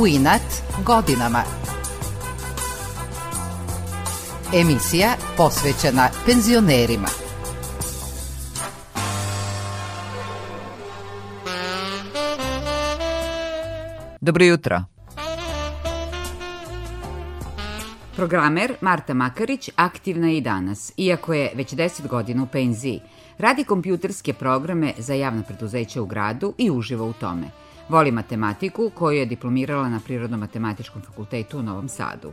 U inat godinama. Emisija posvećena penzionerima. Dobro jutro. Programer Marta Makarić aktivna je i danas, iako je već 10 godina u penziji. Radi kompjuterske programe za javna preduzeća u gradu i uživa u tome. Voli matematiku koju je diplomirala na Prirodno-matematičkom fakultetu u Novom Sadu.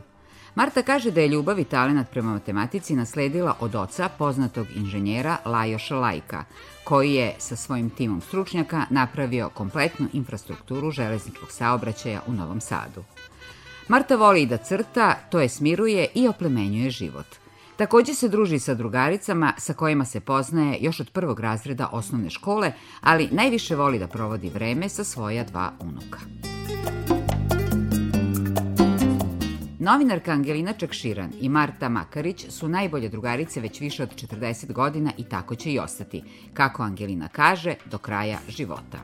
Marta kaže da je ljubav i talenat prema matematici nasledila od oca poznatog inženjera Lajoša Lajka, koji je sa svojim timom stručnjaka napravio kompletnu infrastrukturu železničkog saobraćaja u Novom Sadu. Marta voli i da crta, to je smiruje i oplemenjuje život. Takođe se druži sa drugaricama sa kojima se poznaje još od prvog razreda osnovne škole, ali najviše voli da provodi vreme sa svoja dva unuka. Novinarka Angelina Čakširan i Marta Makarić su najbolje drugarice već više od 40 godina i tako će i ostati, kako Angelina kaže, do kraja života.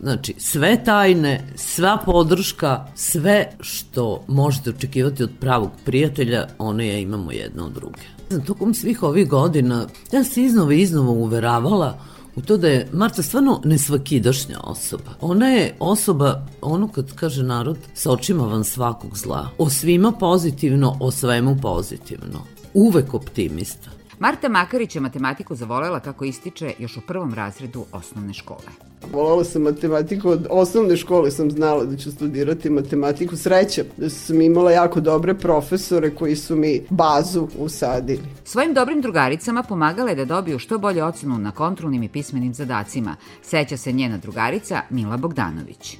Znači, sve tajne, sva podrška, sve što možete očekivati od pravog prijatelja, one je imamo jedno od druge. Tokom svih ovih godina, ja se iznova i iznova uveravala u to da je Marta stvarno nesvakidašnja osoba. Ona je osoba, ono kad kaže narod, sa očima van svakog zla. O svima pozitivno, o svemu pozitivno. Uvek optimista. Marta Makarić je matematiku zavolela kako ističe još u prvom razredu osnovne škole. Volala sam matematiku, od osnovne škole sam znala da ću studirati matematiku. Sreća da sam imala jako dobre profesore koji su mi bazu usadili. Svojim dobrim drugaricama pomagala je da dobiju što bolje ocenu na kontrolnim i pismenim zadacima. Seća se njena drugarica Mila Bogdanović.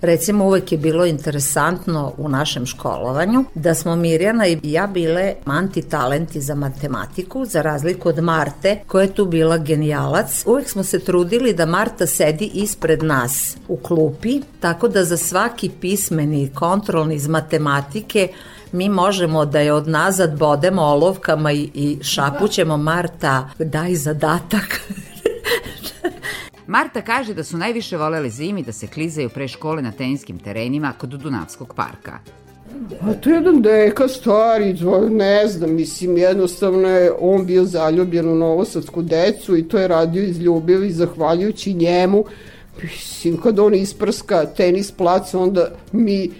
Recimo uvek je bilo interesantno u našem školovanju da smo Mirjana i ja bile antitalenti za matematiku, za razliku od Marte koja je tu bila genijalac. Uvek smo se trudili da Marta sedi ispred nas u klupi, tako da za svaki pismeni kontrolni iz matematike mi možemo da je od nazad bodemo olovkama i, i šapućemo Marta, daj zadatak. Marta kaže da su najviše volele zimi da se klizaju pre škole na teniskim terenima kod Dunavskog parka. A to je jedan deka stari, ne znam, mislim, jednostavno je on bio zaljubljen u novosadsku decu i to je radio iz ljubavi, zahvaljujući njemu. Mislim, kad on isprska tenis plac, onda mi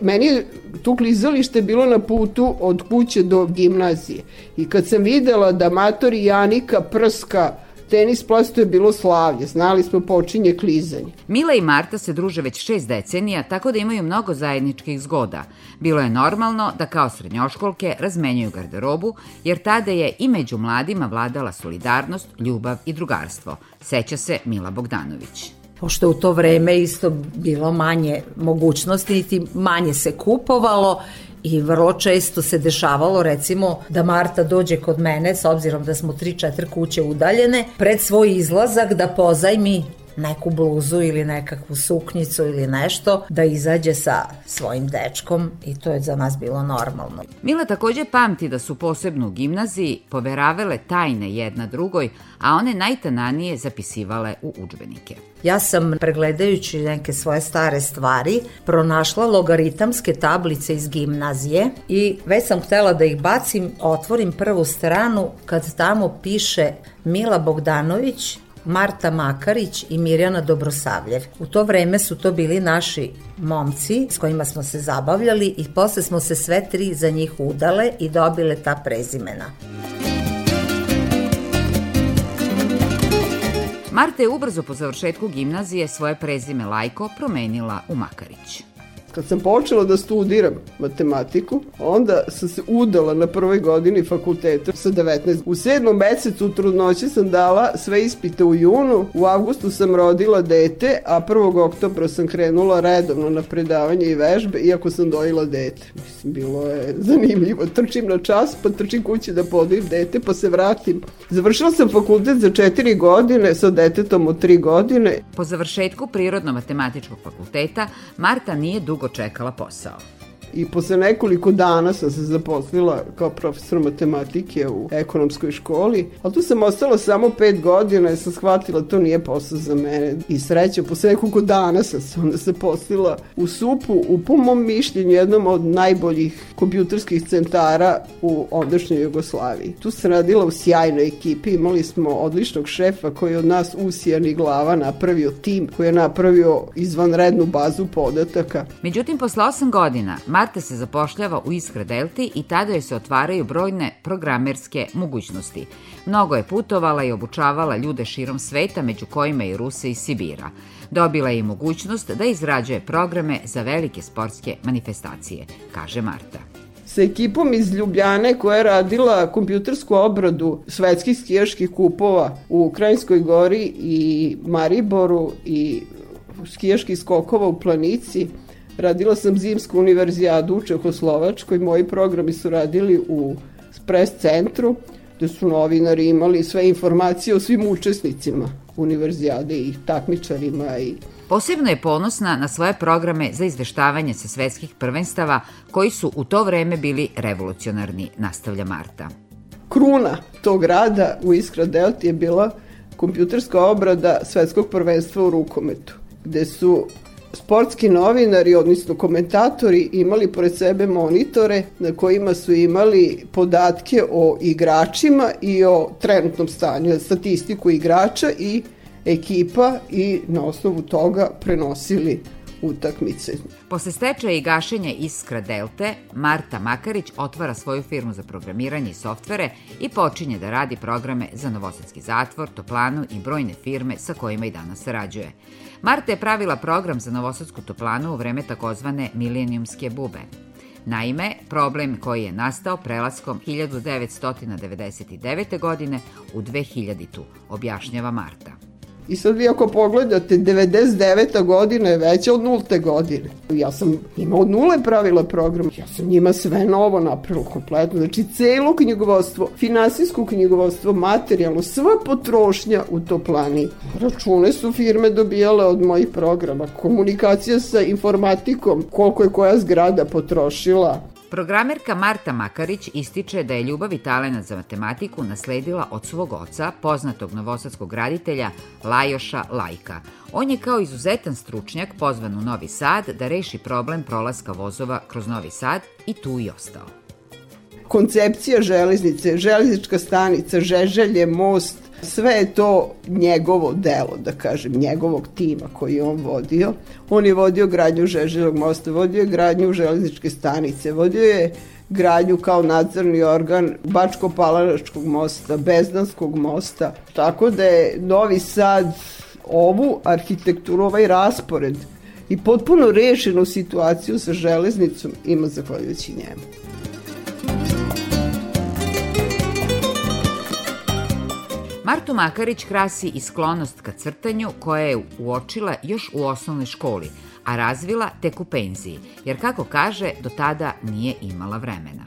meni je tu klizalište bilo na putu od kuće do gimnazije i kad sam videla da matori Janika prska tenis plasto je bilo slavlje, znali smo počinje klizanje. Mila i Marta se druže već šest decenija, tako da imaju mnogo zajedničkih zgoda. Bilo je normalno da kao srednjoškolke razmenjuju garderobu, jer tada je i među mladima vladala solidarnost, ljubav i drugarstvo. Seća se Mila Bogdanović pošto u to vreme isto bilo manje mogućnosti, niti manje se kupovalo I vrlo često se dešavalo recimo da Marta dođe kod mene s obzirom da smo 3-4 kuće udaljene pred svoj izlazak da pozajmi neku bluzu ili nekakvu suknjicu ili nešto da izađe sa svojim dečkom i to je za nas bilo normalno. Mila takođe pamti da su posebno u gimnaziji poveravale tajne jedna drugoj, a one najtananije zapisivale u učbenike. Ja sam, pregledajući neke svoje stare stvari, pronašla logaritamske tablice iz gimnazije i već sam htela da ih bacim, otvorim prvu stranu kad tamo piše Mila Bogdanović, Marta Makarić i Mirjana Dobrosavljev. U to vreme su to bili naši momci s kojima smo se zabavljali i posle smo se sve tri za njih udale i dobile ta prezimena. Marta je ubrzo po završetku gimnazije svoje prezime Lajko promenila u Makarić. Kad sam počela da studiram matematiku, onda sam se udala na prvoj godini fakulteta sa 19. U sedmom mesecu trudnoće sam dala sve ispite u junu, u avgustu sam rodila dete, a 1. oktobra sam krenula redovno na predavanje i vežbe, iako sam dojila dete. Mislim, bilo je zanimljivo. Trčim na čas, pa trčim kući da podojem dete, pa se vratim. Završila sam fakultet za četiri godine sa detetom od tri godine. Po završetku Prirodno-matematičkog fakulteta, Marta nije dugo čekala posao. I posle nekoliko dana sam se zaposlila kao profesor matematike u ekonomskoj školi, ali tu sam ostala samo pet godina i sam shvatila to nije posao za mene i sreća, posle nekoliko dana sam se onda zaposlila u SUP-u, u po mom mišljenju jednom od najboljih kompjuterskih centara u ondašnjoj Jugoslaviji. Tu sam radila u sjajnoj ekipi, imali smo odličnog šefa koji je od nas usijani glava napravio tim, koji je napravio izvanrednu bazu podataka. Međutim, posle 8 godina Marta se zapošljava u Iskra Delti i tada joj se otvaraju brojne programerske mogućnosti. Mnogo je putovala i obučavala ljude širom sveta, među kojima i Ruse i Sibira. Dobila je i mogućnost da izrađuje programe za velike sportske manifestacije, kaže Marta sa ekipom iz Ljubljane koja je radila kompjutersku obradu svetskih skijaških kupova u Ukrajinskoj gori i Mariboru i skijaških skokova u Planici. Radila sam zimsku univerzijadu u Čehoslovačkoj, moji programi su radili u pres centru, gde su novinari imali sve informacije o svim učesnicima univerzijade i takmičarima i Posebno je ponosna na svoje programe za izveštavanje sa svetskih prvenstava koji su u to vreme bili revolucionarni, nastavlja Marta. Kruna tog rada u Iskra Delti je bila kompjuterska obrada svetskog prvenstva u rukometu, gde su sportski novinari, odnosno komentatori, imali pored sebe monitore na kojima su imali podatke o igračima i o trenutnom stanju, statistiku igrača i ekipa i na osnovu toga prenosili utakmice. Posle stečaja i gašenja Iskra Delte, Marta Makarić otvara svoju firmu za programiranje i softvere i počinje da radi programe za Novosadski zatvor, Toplanu i brojne firme sa kojima i danas sarađuje. Marta je pravila program za Novosadsku Toplanu u vreme takozvane milenijumske bube. Naime, problem koji je nastao prelaskom 1999. godine u 2000. objašnjava Marta. I sad vi ako pogledate, 99. godina je veća od nulte godine. Ja sam imao od nule pravila program. Ja sam njima sve novo napravila kompletno. Znači, celo knjigovodstvo, finansijsko knjigovodstvo, materijalno, sva potrošnja u toplani. Račune su firme dobijale od mojih programa. Komunikacija sa informatikom, koliko je koja zgrada potrošila. Programerka Marta Makarić ističe da je ljubav i talenat za matematiku nasledila od svog oca, poznatog novosadskog graditelja Lajoša Lajka. On je kao izuzetan stručnjak pozvan u Novi Sad da reši problem prolaska vozova kroz Novi Sad i tu i ostao. Koncepcija železnice, železnička stanica, Žeželje, most, Sve je to njegovo delo, da kažem, njegovog tima koji je on vodio. On je vodio gradnju Žeželjog mosta, vodio je gradnju železničke stanice, vodio je gradnju kao nadzorni organ Bačko-Palanačkog mosta, Bezdanskog mosta. Tako da je Novi Sad ovu arhitekturu, ovaj raspored i potpuno rešenu situaciju sa železnicom ima zahvaljujući njemu. Martu Makarić krasi i sklonost ka crtanju koja je uočila još u osnovnoj školi, a razvila tek u penziji, jer kako kaže, do tada nije imala vremena.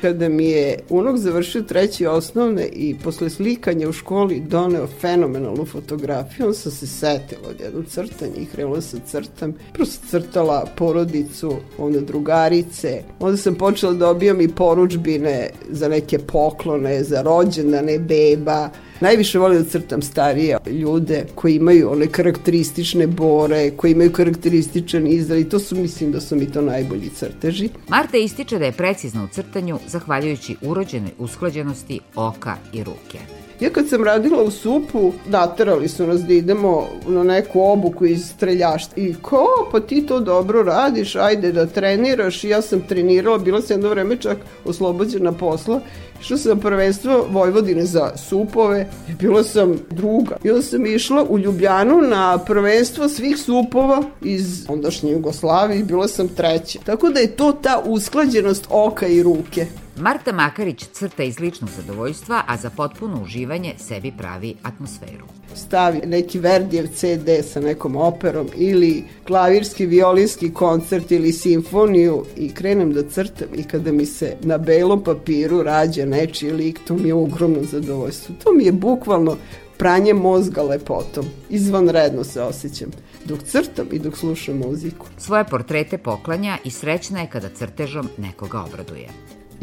Kada mi je unuk završio treći osnovne i posle slikanja u školi doneo fenomenalnu fotografiju, on sam se setila od jednog crtanja i krenula sam crtam. Prosto crtala porodicu, onda drugarice. Onda sam počela da dobijam i poručbine za neke poklone, za rođendane beba. Najviše volim da crtam starije ljude koji imaju one karakteristične bore, koji imaju karakterističan izraz i to su, mislim da su mi to najbolji crteži. Marta ističe da je precizna u crtanju zahvaljujući urođenoj usklađenosti oka i ruke. Ja kad sam radila u supu, naterali su nas da idemo na neku obuku iz streljaštva. I ko, pa ti to dobro radiš, ajde da treniraš. I ja sam trenirala, bila sam jedno vreme čak oslobođena posla. Išla sam prvenstvo Vojvodine za supove bila sam druga. I onda sam išla u Ljubljanu na prvenstvo svih supova iz ondašnje Jugoslavije bila sam treća. Tako da je to ta usklađenost oka i ruke. Marta Makarić crta iz ličnog zadovoljstva, a za potpuno uživanje sebi pravi atmosferu. Stavi neki Verdijev CD sa nekom operom ili klavirski, violinski koncert ili simfoniju i krenem da crtam i kada mi se na belom papiru rađa nečiji lik, to mi je ogromno zadovoljstvo. To mi je bukvalno pranje mozga lepotom. Izvanredno se osjećam dok crtam i dok slušam muziku. Svoje portrete poklanja i srećna je kada crtežom nekoga obraduje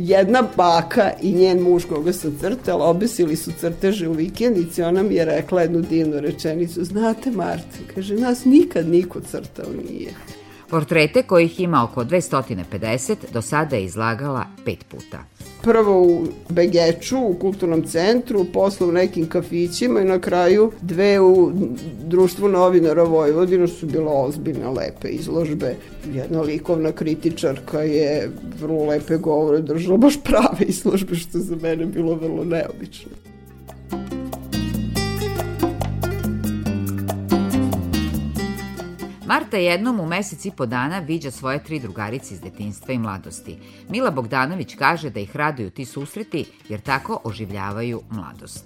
jedna baka i njen muž koga sam crtala obesili su crteže u vikendici, ona mi je rekla jednu divnu rečenicu, znate Marte, kaže, nas nikad niko crtao nije. Portrete kojih ima oko 250 do sada je izlagala pet puta. Prvo u Begeču, u kulturnom centru, posle u nekim kafićima i na kraju dve u društvu novinara Vojvodina su bilo ozbiljne, lepe izložbe. Jedna likovna kritičarka je vrlo lepe govore držala baš prave izložbe, što za mene bilo vrlo neobično. Marta jednom u mesec i po dana viđa svoje tri drugarice iz detinstva i mladosti. Mila Bogdanović kaže da ih raduju ti susreti jer tako oživljavaju mladost.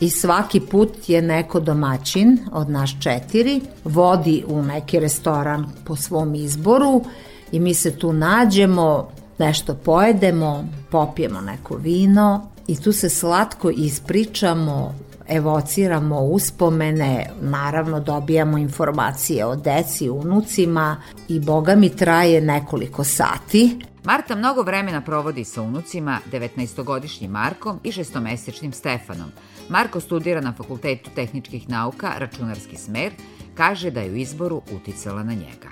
I svaki put je neko domaćin od nas četiri, vodi u neki restoran po svom izboru i mi se tu nađemo, nešto pojedemo, popijemo neko vino i tu se slatko ispričamo evociramo uspomene, naravno dobijamo informacije o deci, unucima i boga mi traje nekoliko sati. Marta mnogo vremena provodi sa unucima, 19-godišnjim Markom i šestomesečnim Stefanom. Marko studira na Fakultetu tehničkih nauka, računarski smer, kaže da je u izboru uticala na njega.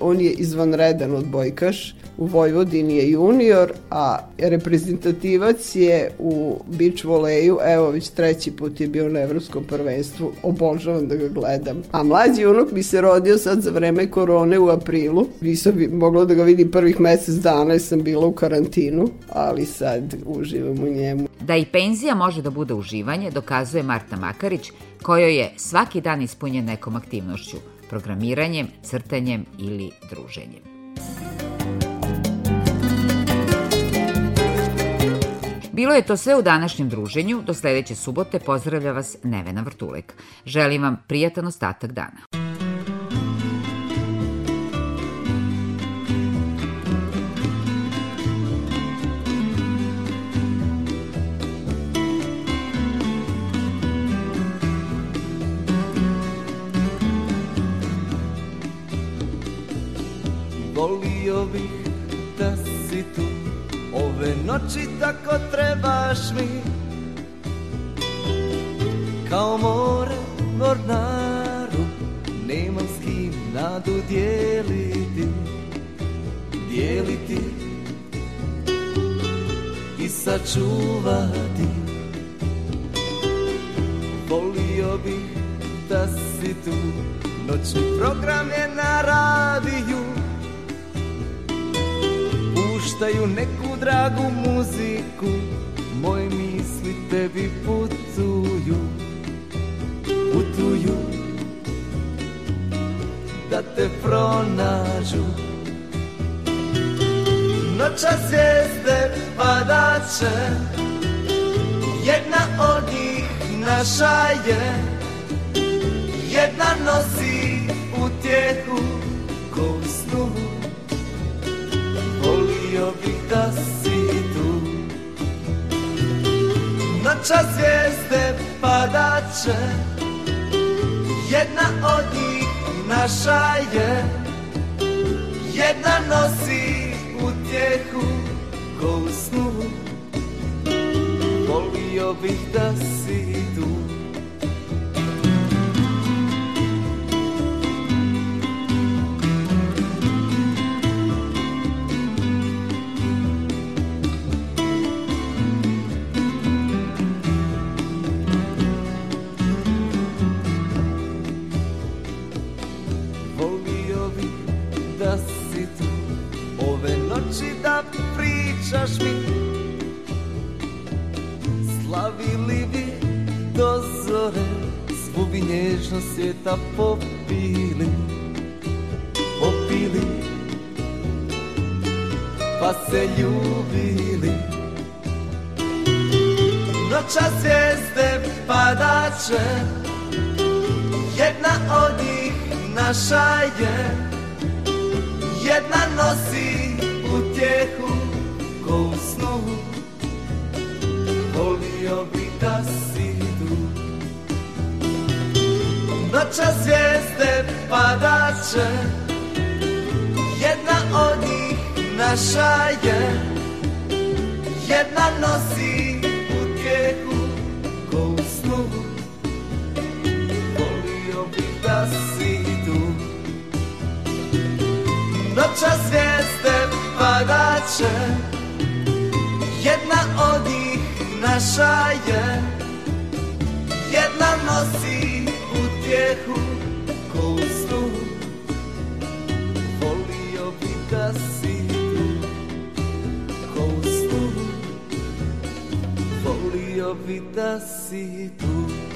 On je izvanredan odbojkaš, u Vojvodini je junior, a reprezentativac je u beach voleju, evo već treći put je bio na evropskom prvenstvu, obožavam da ga gledam. A mlađi unuk bi se rodio sad za vreme korone u aprilu, nisam mogla da ga vidim prvih mesec dana jer sam bila u karantinu, ali sad uživam u njemu. Da i penzija može da bude uživanje, dokazuje Marta Makarić, kojoj je svaki dan ispunjen nekom aktivnošću – programiranjem, crtanjem ili druženjem. Bilo je to sve u današnjem druženju. Do sledeće subote pozdravlja vas Nevena Vrtulek. Želim vam prijatan ostatak dana. Volio bih da si tu Ove noći tako trebaš mi. Kao more mornaru Nemam s kim nadu dijeliti. Dijeliti I sačuvati. Volio bih da si tu. Noćni program je na radiju puštaju neku dragu muziku Moje misli tebi putuju Putuju Da te pronađu. Noća zvijezde padaće Jedna od njih naša je Jedna nosi utjehu ko u snu volio bih da si tu. Noća zvijezde padaće Jedna od njih naša je. Jedna nosi utjehu ko u snu. Volio bih da si tu nježno svijeta popili. Popili. Pa se ljubili. Noća zvijezde padaće Jedna od njih naša je. Jedna nosi utjehu padače Jedna od njih naša je. Jedna nosi utjehu ko u snu. Volio bih da si tu. Noća zvijezde padače Jedna od njih naša je. Jedna nosi utjehu u snu